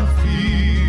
confio.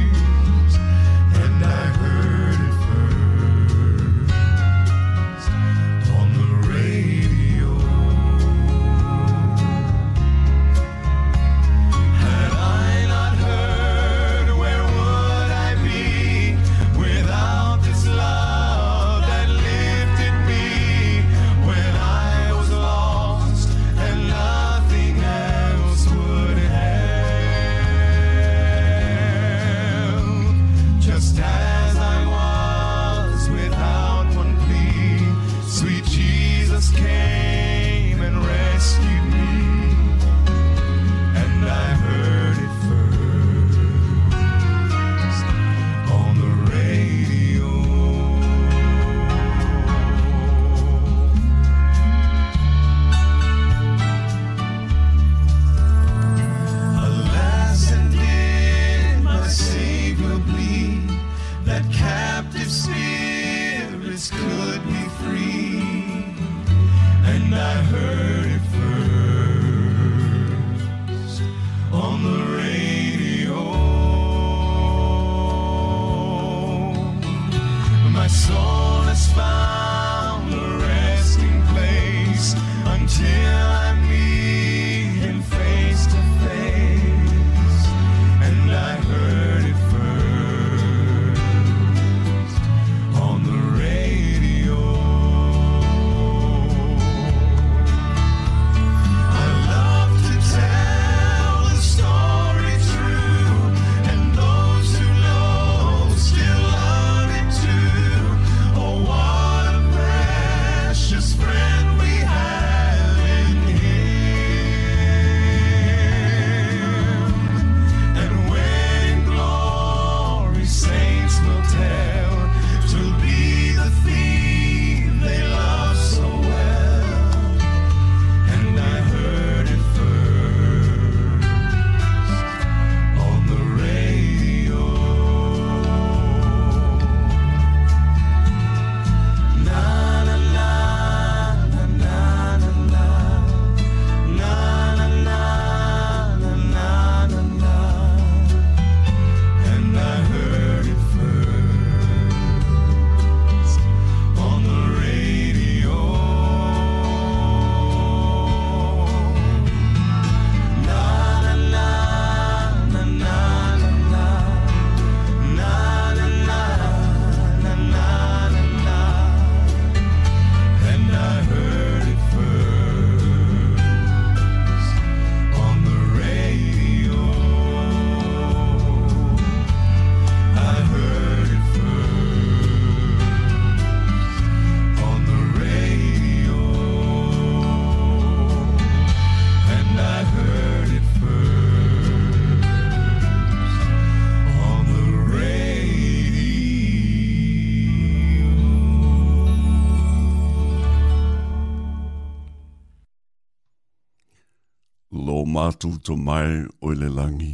matu to mai o le langi.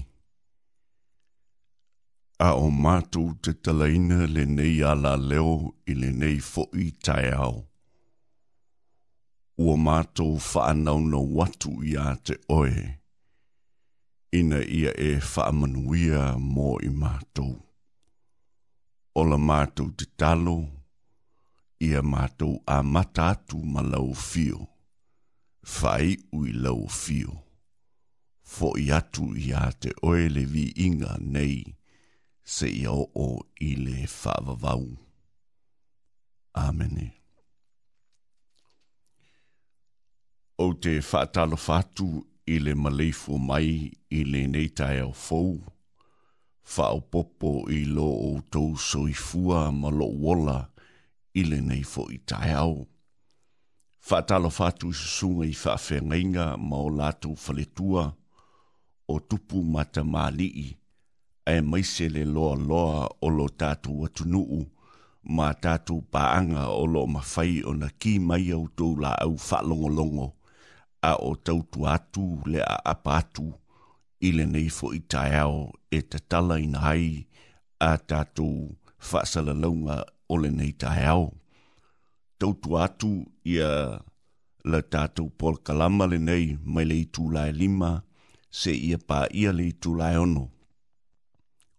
A o matu te talaina le nei ala leo i le nei fo i tai au. Ua mātou whaanau no watu i a te oe. Ina ia e whaamanuia mō i mātou. Ola mātou te talo, ia mātou a matatu malau fio. Fai ui lau fio fo i atu i a te oe le vi inga nei se i o o i le whaavavau. Amene. O te whaatalo fatu i le maleifu mai i le neitai au fou, whao popo i lo o tou soifua ma lo wola i le nei fo i tai au. Whaatalo fatu i sunga i whaafengainga ma o lātou faletua, whaatalo o tupu mata mālii, e maise le loa loa o lo tātu watu nuu, ma tātu paanga o lo mawhai o na ki mai au tau la au whalongolongo, a o tautu atu le a apa atu, i le nei fo i tae ao e te tala ina hai, a tātu whasala launga o le nei tae ao. Tautu atu ia la tātu polkalama le nei mai le i tū lai lima, se ia pā ia li tu lai ono.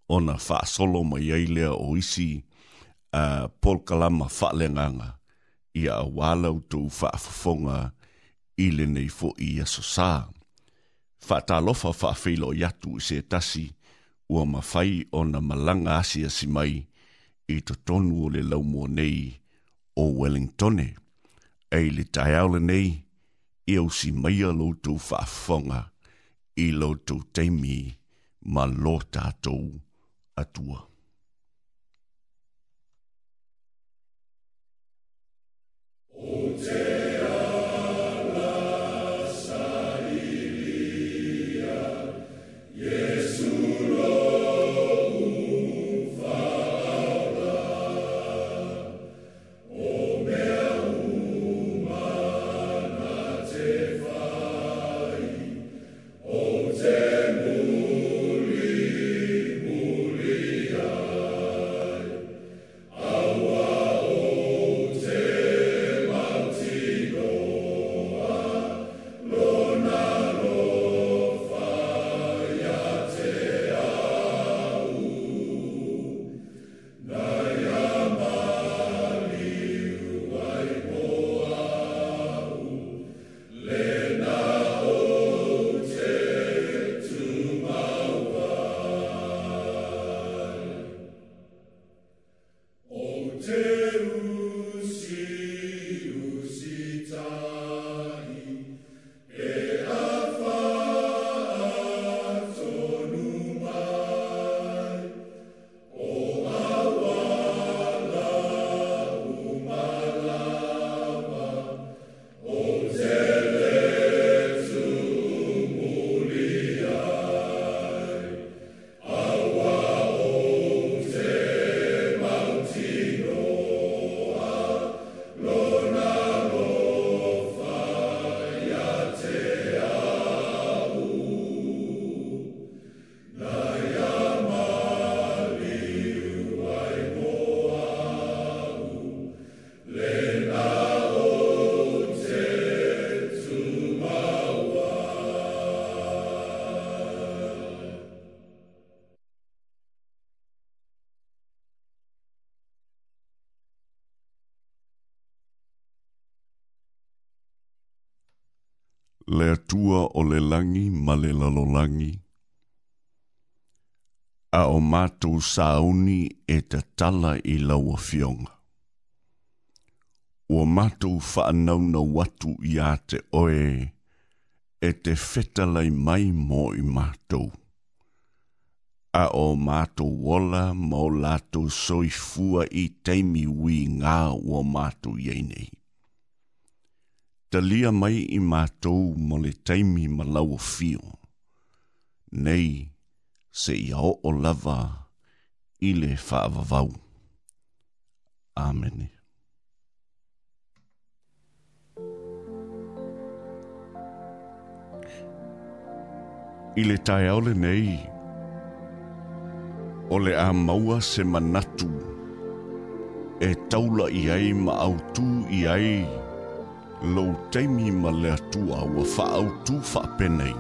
Ona wha solo mai ai lea o isi a uh, Paul Kalama wha le nganga ia a wālau tū wha afafonga i le nei fo i a sosā. Wha tā lofa wha whilo i atu i se tasi ua mawhai o na malanga asi asi mai i to tonu o le lau mō nei o Wellingtone. Ei le tai nei, i au si mai alo tū wha afafonga i lo tau teimi ma lo tātou atua. male lalolangi. A o mātou sauni e te tala i laua fionga. O mātou whaanauna watu i a te oe e te whetalai mai mō i mātou. A o mātou wola mō lātou soifua i teimi wī ngā o mātou ienei lia mai i mātou mo le taimi ma lau fio. Nei, se i o o lava i le whaavavau. Amen. I le tai aole nei, o le a maua se manatu, e taula i ai ma au tū i ai, lou taimi ma le atua ua faautū faapenei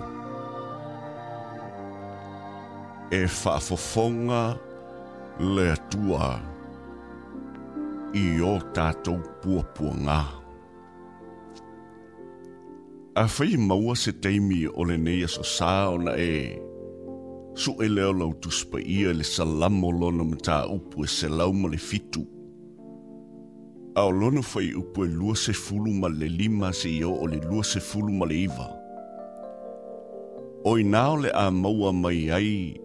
e faafofoga le atua i o tatou puapuagā afai maua se taimi o lenei asosā ona e suʻe lea o lau tusipaia i le salamo lona matāupu e selau ma le fitu ao lono fai upo e lua se fulu ma le lima se io o le lua se fulu ma le iwa. Oi nao le a maua mai ai,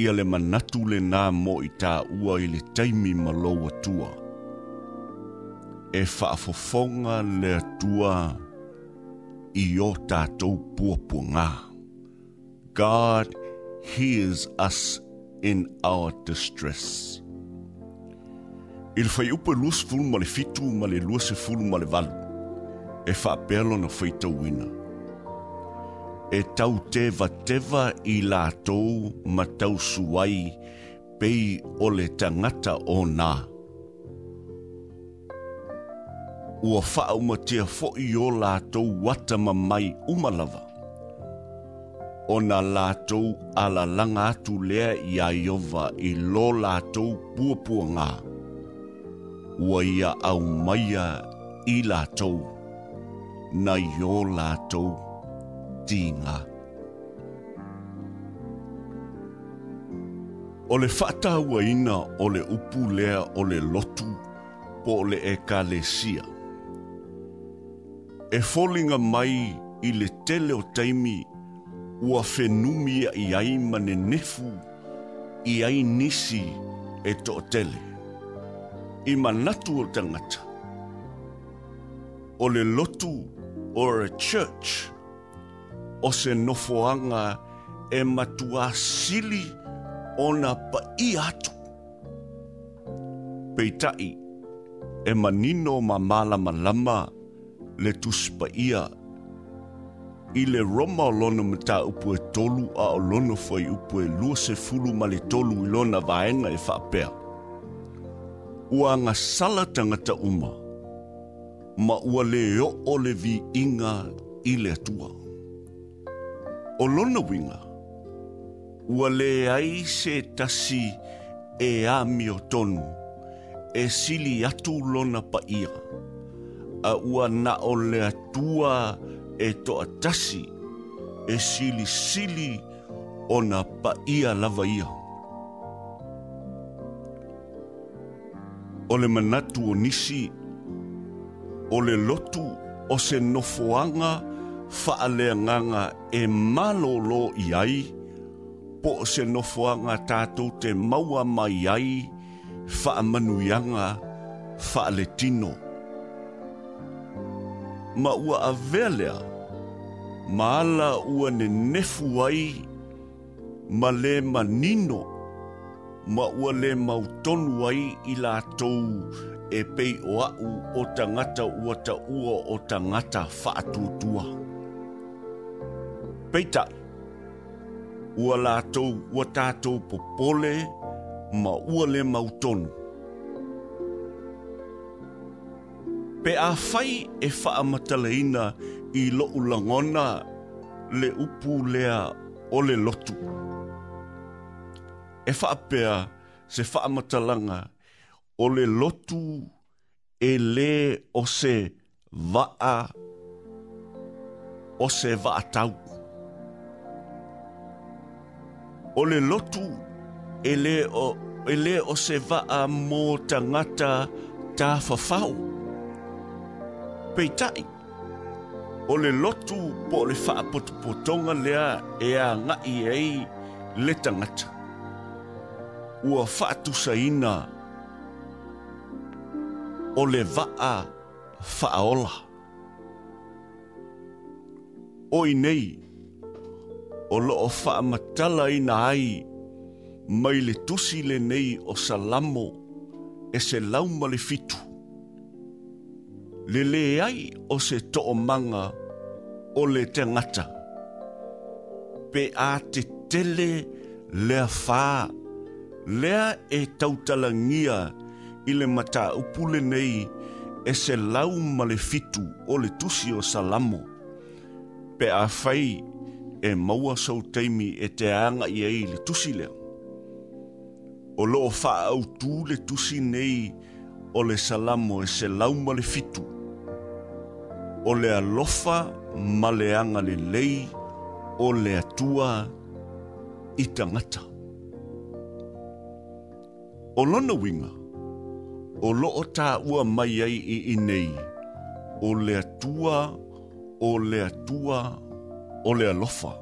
ia le manatu le nā mo i tā ua i le taimi ma lau atua. E whaafofonga le atua i o tātou puapunga. God hears us in our distress il fai upa lus ful male fitu male luse ful male val e fa pelo no fai to wina e tau va teva i la tou ma tau suai pei o le tangata o nā. Ua wha umatea fo i o la tou wata ma mai umalava. O na la tou ala langa atu lea i a iowa i lo la tou puapua ngaa ua ia au maia i lātou, na i o lātou tīnga. O le whata ua ina o le upu lea o le lotu po le e kalesia. E folinga mai i le tele o taimi ua whenumia i aima ne nefu i ai nisi e to tele i manatu o tangata. O le lotu o a church o se nofoanga e matua sili ona pa i atu. Peitai e manino ma mala malama le tuspa ia i le roma o lono mta upu e tolu a o lono foi upu e lua se fulu ma le tolu i lona vaenga e faapea ua nga sala tangata uma, ma ua le o le vi inga i le atua. O lona winga, ua le ai se tasi e amio tonu, e sili atu lona pa ia, a ua na o le atua e to atasi, e sili sili ona pa ia lava ia. o le manatu o nisi, o le lotu o se nofoanga faaleanganga e malolo i ai, po o se nofoanga tātou te maua mai ai faamanuianga faaletino. Ma ua avelea, maala ua ne nefu ai, ma le manino ma ua le mautonu ai i la tou e pei o au o ta ngata ua ta ua o ta ngata whaatutua. Peitai, ua la tou ua tātou popole ma ua le mautonu. Pe a whai e whaamataleina i loulangona le upu lea o le lotu. Le upu lea o le lotu e whaapea se whaamatalanga o le lotu e le o se vaa o se vaa tau. O le lotu e le o, e le o se vaa mō tangata tā whawhau. Peitai, o le lotu po le whaapotopotonga lea e a ngai ei le tangata ua fatu saina o le vaa faaola. Oi nei, o loo faa matala ina ai, mai le tusi le nei o salamo e se lauma le fitu. Le le ai o se to'o manga o le te ngata. Pe a te tele le faa lea e tautalangia i le mata upule nei e se lau male fitu o le tusi o salamo. Pe a fai e maua sau teimi e te anga i ei le tusi leo. O loo faa au tū le tusi nei o le salamo e se lau male fitu. O le alofa male anga le lei o le atua i tangata. O lono winga, o loo tā ua mai ai i inei, o lea tua, o lea tua, o lea lofa.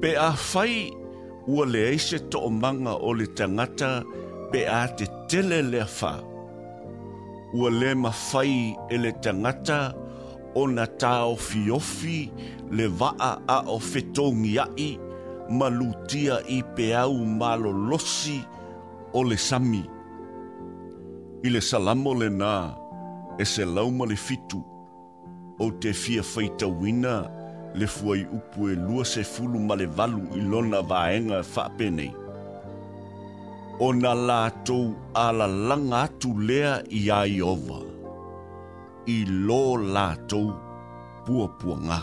Pe a fai ua le ise to o manga o le tangata pe a te tele lea fa. Ua lea ma fai e le tangata o na tā o fiofi le vaa a o fetongi ai i malutia i pe au malo losi o le sami. I le salamo le nā e se lauma le fitu o te fia feita wina le fuai upu e lua se fulu ma le valu i lona vaenga whapenei. O na lātou ala langa atu lea i aiova i lō lātou pua pua ngā.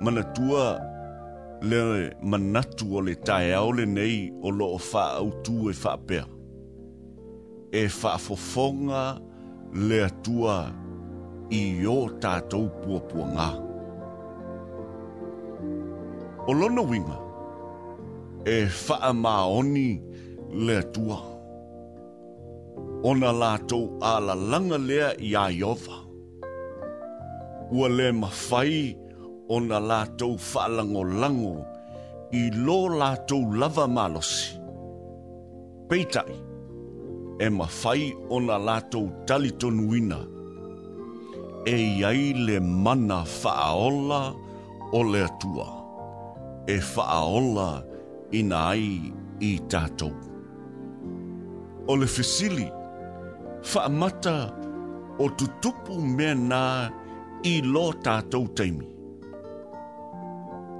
Mana tua le manatu o le tae au le nei o lo o wha au tū e wha pē. E wha fofonga le atua i o tātou puapua ngā. O lona winga, e wha maoni le atua. Ona lātou ala langa lea i a iowa. Ua le mawhai ona lātou whaalango lango i lō lātou lava malosi. Peitai, e mawhai ona lātou talitonuina, e iai le mana whaaola o le atua, e whaaola ina ai i tātou. O le fesili, whaamata o tutupu mena nā i lō tātou teimi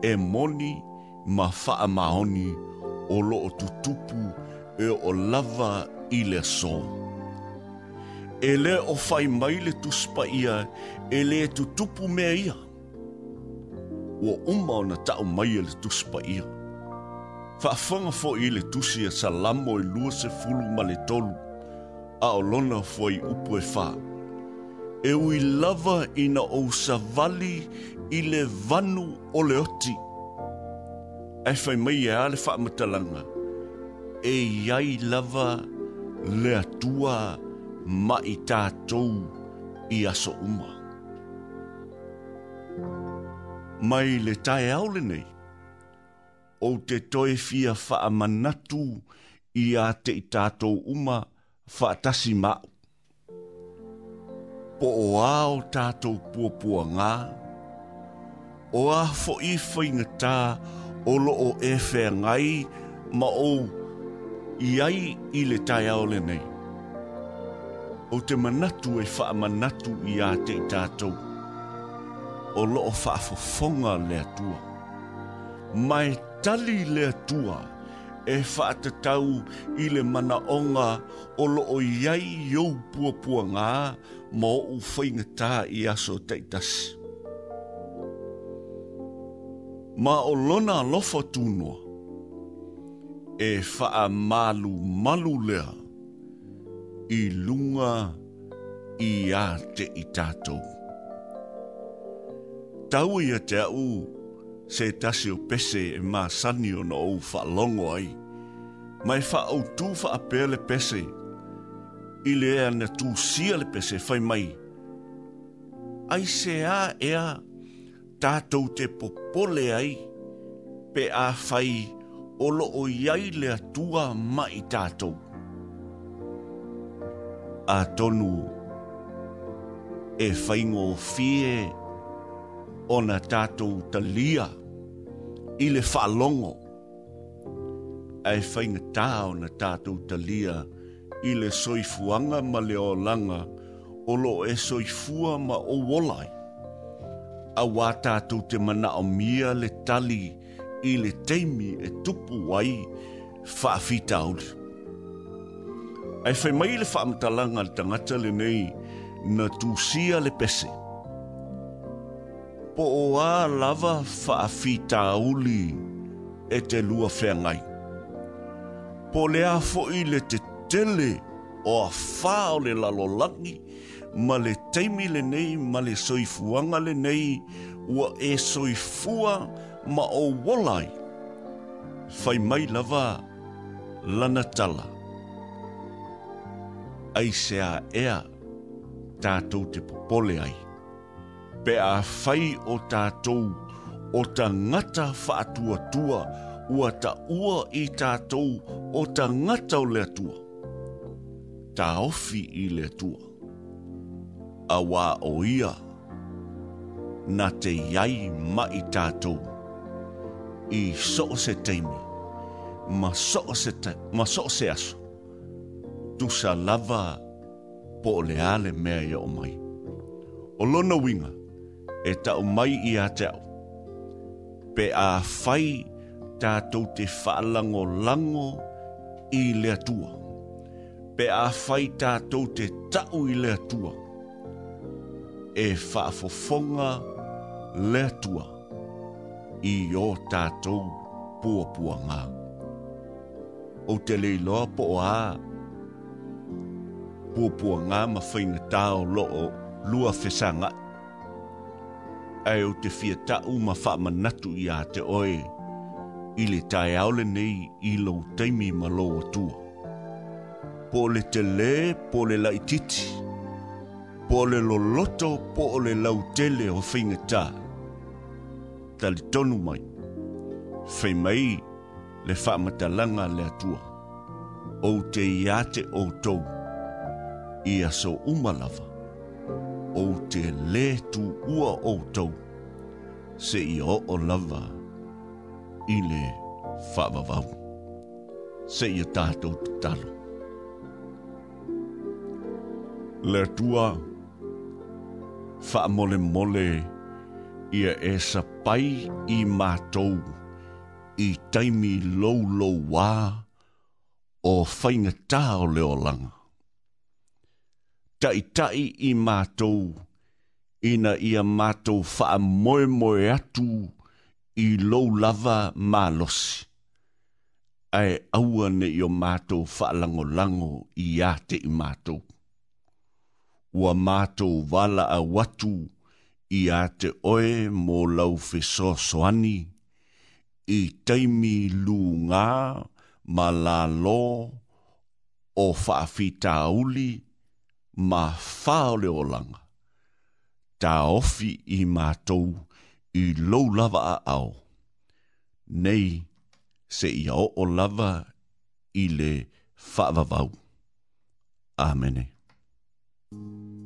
e moni ma faa maoni o loo tutupu e o lava i le so. E le o fai mai le tuspa ia e le tutupu mea ia. O umma o na tau mai e le tuspa ia. Fafanga fo i le tusi e salamo e lua se fulu ma le tolu a o lona fo i upu e faa e ui lava ina o savali i le vanu o le oti. E fai mai e ale wha matalanga, e iai lava le atua ma i tātou i aso uma. Mai le tae aule nei, o te toe fia wha manatu i a te i tātou uma wha tasi mau po o ao tātou puapua ngā, o a fo i whainga tā o lo o e whea ngai ma o i ai i le tai aole nei. O te manatu e wha manatu i a te tātou, o lo o wha fonga le tua, mai tali le tua, e whaatatau i le mana onga o loo iai iou puapua ngā ma o whaingatā i aso teitas. Ma o lona lofa tūnoa, e faa malu malu lea i lunga i a te i tātou. Tau ia te au se tasi o pese e mā sani o na ou wha longo ai. Mai wha au tū wha a pēle pese, i le ea na tū sia le pese whai mai. Ai se a ea tātou te popole ai, pe a whai o lo o iai le atua mai tātou. A tonu e whaingo fie e whaingo fie ona tato talia i le whalongo. Ai whainga tā ona tato talia i le soifuanga ma le o langa o lo e soifua ma o wolai. A wā tato te mana o mia le tali i le teimi e tupu wai whaafitauri. Ai whai mai le whaamatalanga le tangata le nei na tūsia le pese po o a lava fa afita uli e te lua whengai. Po le a fo i le te tele o a fa o le lalolangi ma le teimi le nei ma le soifuanga le nei ua e soifua ma o walai. Fai mai lava lana tala. Ai se a ea tātou te popole ai pe a fai o tātou, o ta ngata whaatua tua, ua ta ua i tātou, o ta ngata o lea tua. Ta ofi i lea tua. A wā o ia, na te iai ma i tātou, i soo se teimi, ma soo se, te, ma soo se aso, tu sa lava po le ale mea ia o mai. O lona winga, e tau mai i a te au. Pe a whai tātou te whaalango lango i le tua. Pe a whai tātou te tau i le tua. E whaafofonga le tua i o tātou puapua ngā. O te leiloa po o a, puapua ngā mawhaina tāo loo lua fesangat ai o te fia tau ma wha manatu i a te oe. I le tai aole nei i lau teimi ma lo tua. Po le te le, po le lai titi. Po le lo loto, po le lau tele o whinga tā. Ta le tonu mai. Whai mai le wha matalanga le atua. O te i te o tou. I aso umalawa o te le tu ua o tau se i o o lava i le whavavau se i a tātou te talo. Le tua wha mole mole ia e sa pai i mātou i taimi lou lou wā o whainga tā o leo langa tai tai i mātou, ina ia mātou wha moe moe atu i lou lava mālosi. Ai aua ne i o mātou wha lango lango i ate i mātou. Ua mātou wala a watu i ate oe mō lau fiso soani, i teimi lū ngā ma lā lō o wha uli, ma whaole o langa. Ta ofi i tou i lou lava a ao. Nei, se i o o lava i le whaavavau. Amene. Amene.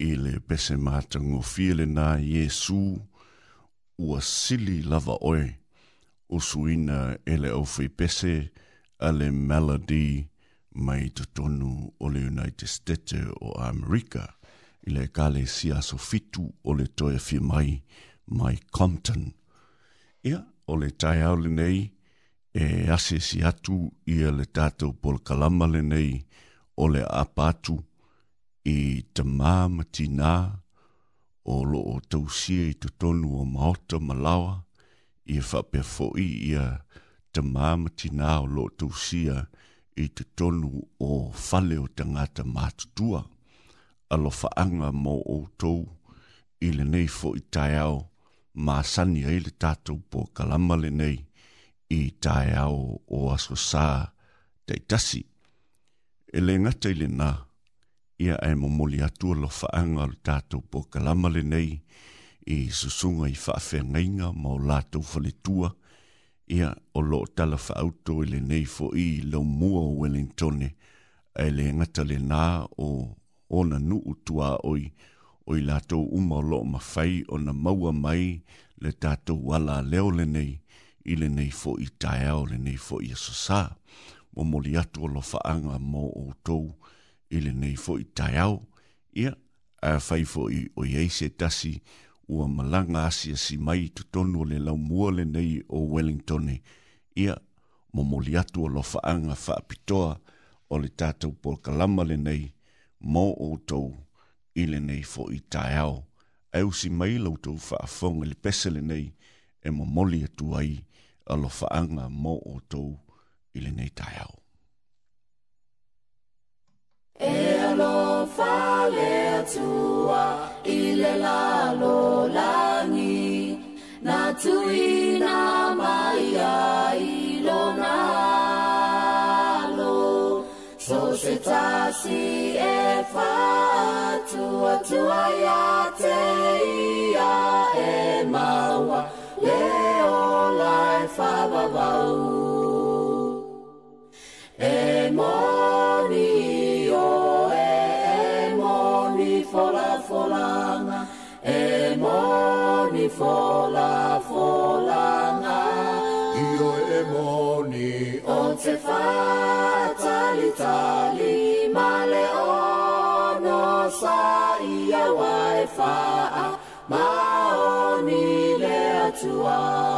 i le pese mātango fiele nā Jesu ua sili lava oe o suina e le au fei pese a le melody mai to tonu o le United States o America i le kale si aso fitu o le toia fi mai mai Compton. Ia, o le tai au le nei e ase si atu i le tātou pol kalama le nei o le apatu apatu i te māmatina o lo o tausia i te tonu o maota malawa i e whapea fo'i ia te māmatina o lo o tausia i te tonu o fale o te ngāta mātutua alofa anga mō o tau i le nei i tai au mā sani ai le tātou po kalama le nei i tai au o aso sā teitasi. E le ngata le nā, ia e momoli atua lo faanga o tātou po kalama le nei i susunga i whaafe ngainga ma o lātou whale tua ia o lo tala whaauto i e le nei fo i lo mua o Wellingtone e le ngata le nā o ona nu utua oi o i lātou uma o lo mawhai o na maua mai le tātou wala leo le nei i le nei fo i taea o le nei fo i asosā momoli atua lo faanga mo o tou ili nei fo i tai au, ia, a fai fo i o iei se tasi, ua malanga asia si mai tu tonu le lau mua le nei o Wellington, ia, mo moli atu alo faanga faapitoa, o le tātou por kalama le nei, mō o tau, ili nei fo i tai au, au si mai lau tau faafonga le pese le nei, e mo moli atu ai, alo faanga mō o tau, ili nei tai au. E alo fa le tua i le lalo langi na tui na mai ai lo na lo so se tasi e fa tua tua ia te ia e maua le o lai fa va va u e mo maoni leo tuwa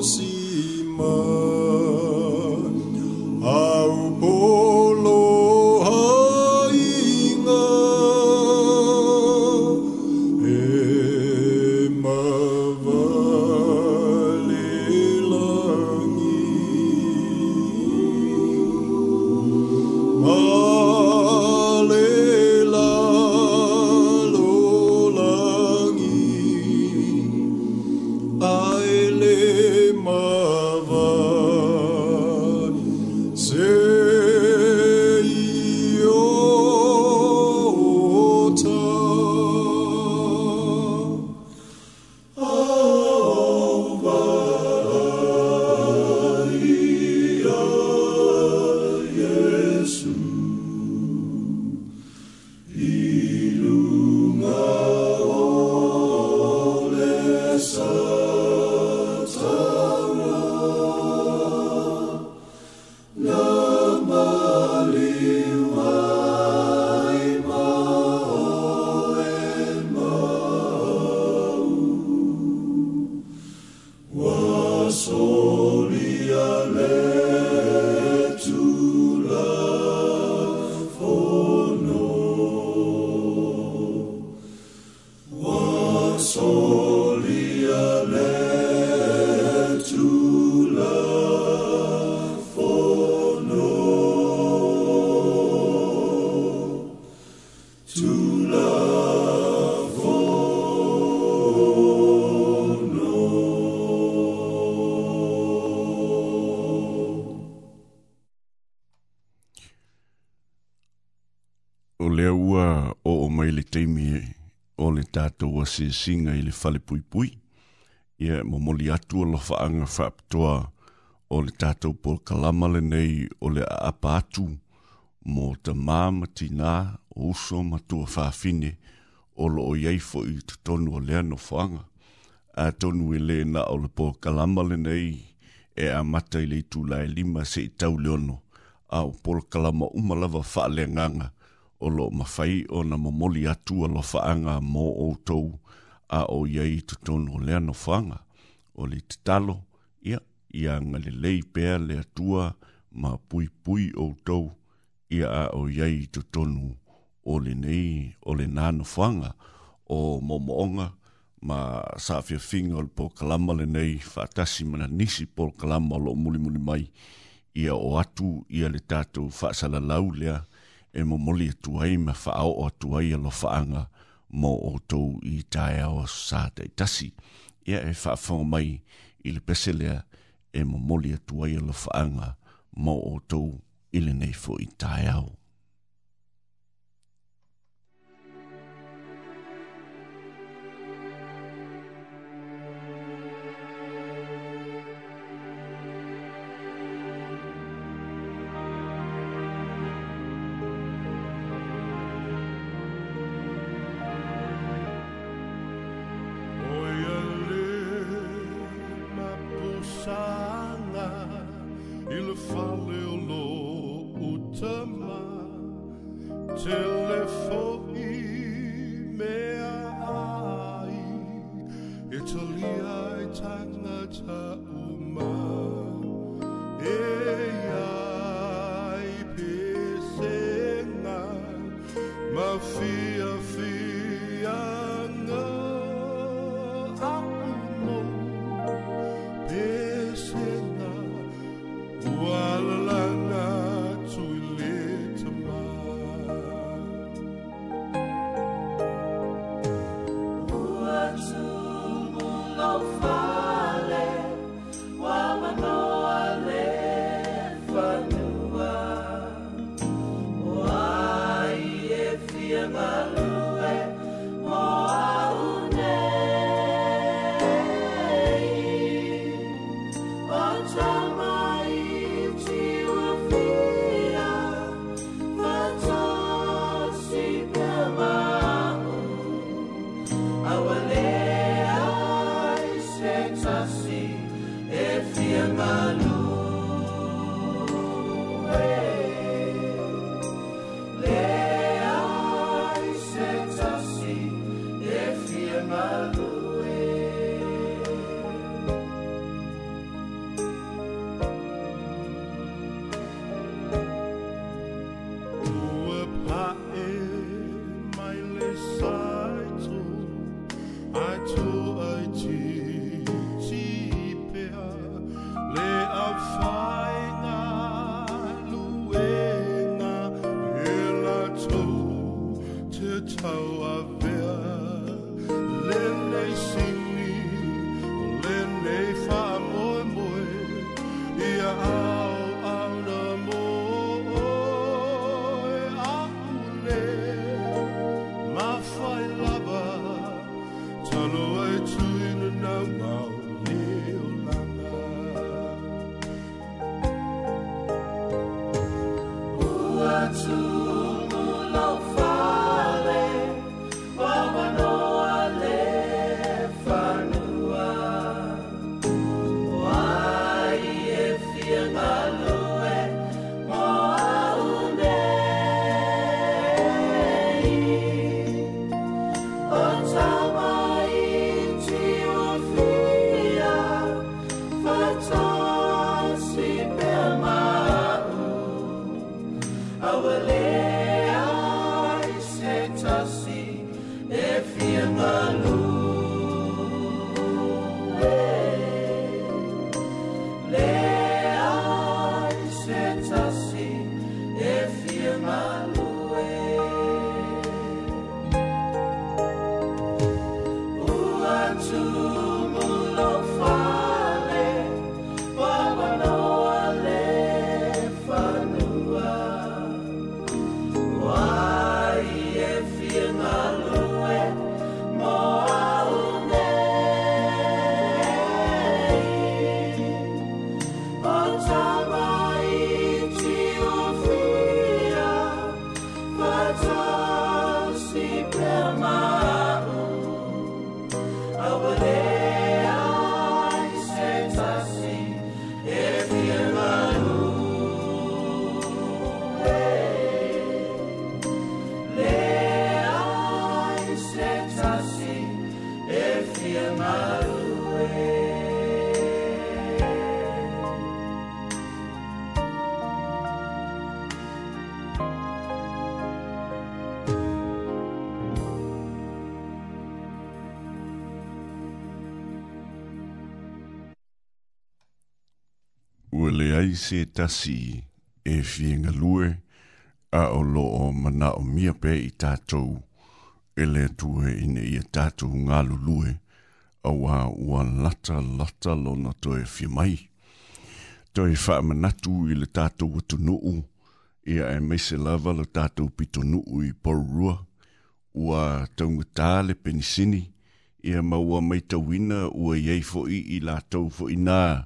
aproxima. o le ua o o mai le teimi o le tātou a se singa i le fale pui pui. Ia mo moli atu o lofaanga whaaptoa o le tātou pol kalama le nei o le apa atu mo ta māma tina o uso matua whaafine o lo o yeifo i te tonu o lea no whaanga. A tonu e le na o le pol kalama le nei e a mata i le tūlai lima se i tau leono a o pol kalama umalava whaalea nganga o lo mafai o na momoli atu a lo faanga mo outou a o iei tutono lea no faanga o le tatalo ia ia ngalelei pea le atua ma pui pui outou ia a o iei tutono o le nei o le nā no faanga o momoonga ma sa fia finga o le po kalama le nei fatasi mana nisi po kalama lo muli muli mai ia o atu ia le tatou faasalalau lea e momoli atu ai ma faaoo atu ai e lofaaga mo outou i taeao sa taʻitasi ia e faafogo mai i le pese lea e momoli atu ai e, e lofaaga mo outou i lenei foʻi taeao summer till to toe a bill. se tasi e fienga lue a o loo mana o mia pe i tātou e le tue ine i a tātou ngālu lue a wā ua lata lata lona to e fie mai. To e wha manatu i le tātou wa tunu'u i a e meise lava le tātou pi tunu'u i porurua ua taunga tā le penisini i a maua mai tawina ua iei fo i i lātou fo i nāa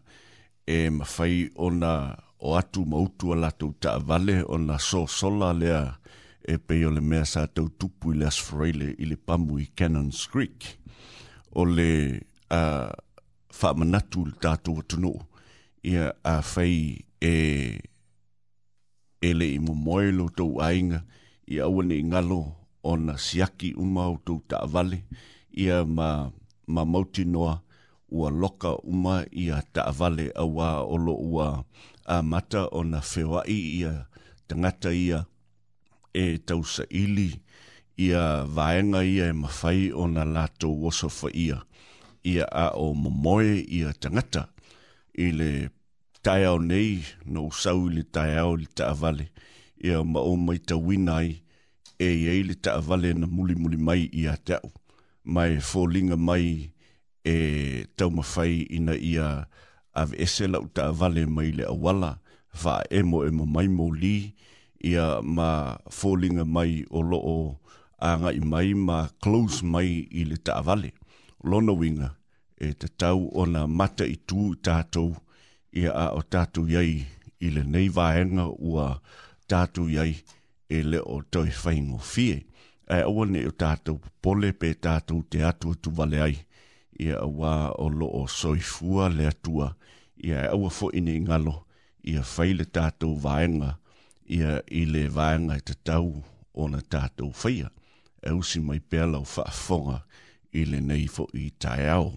e mawhai o na o atu mautu a latou ta avale o na so sola lea e pei o le mea sa tau tupu i le asfraile i le pamu i Cannons Creek o le a uh, whamanatu le tātou atuno a whai e, e le i mumoelo tau ainga i awane ngalo o na siaki umau tau ta avale ia ma, ma mauti noa ua loka uma ia taavale a wā olo ua a mata o na whewai ia tangata ia e tausa ili ia vaenga ia e mawhai o na lato wosofa ia ia a o momoe ia tangata i le taiao nei no sau le taiao le taavale ia ma o mai tawina ai e iei le taavale na muli muli mai ia tau mai e fōlinga mai ia e tau mawhai ina ia ave ese lau ta vale mai le awala wha e mo e mo mai mo li ia ma fōlinga mai o loo a ngai mai ma close mai i le ta vale. Lona winga e te tau ona mata i tū tātou ia a o tātou iei i le nei vaenga ua tātou iei e le o tau e whaingo fie. E awane o tātou pole pe tātou te atu tu vale ai ia wā o loo soifua le atua ia e awa fo ini ngalo ia faile tātou vāenga ia i le vāenga i te tau o na tātou whaia e usi mai pēlau wha i le nei fo i tai au.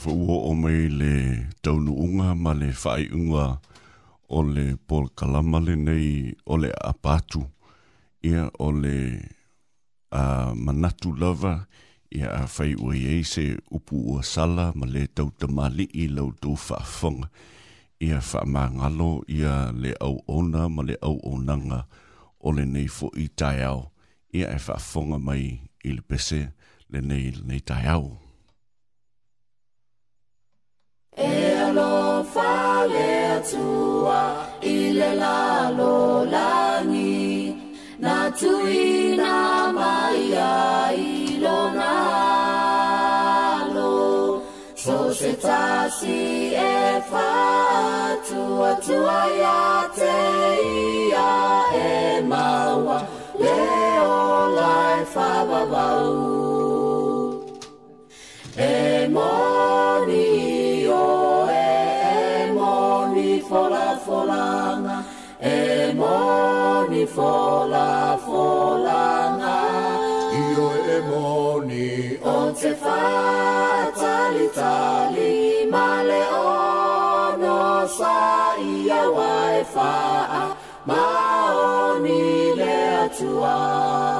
fa uo o mai le taunu unga ma le whai unga o le Paul Kalama le nei o le apatu ia o le a manatu lava ia a whai ua iei se upu ua sala ma le tau tamali i lau tau whaafonga ia whaamangalo ia le au ona ma le au onanga o le nei fo i tai au ia e whaafonga mai i le pese le nei le nei tai au. E alo fa le tua i le lalo langi na tui na mai ai lo na so se tasi e fa tua tua ia te ia e maua le o lai fa ba ba u e moni fola folanga e moni fola folanga io e moni o te fa tali tali male o no sa ia wai fa ma o ni le atuai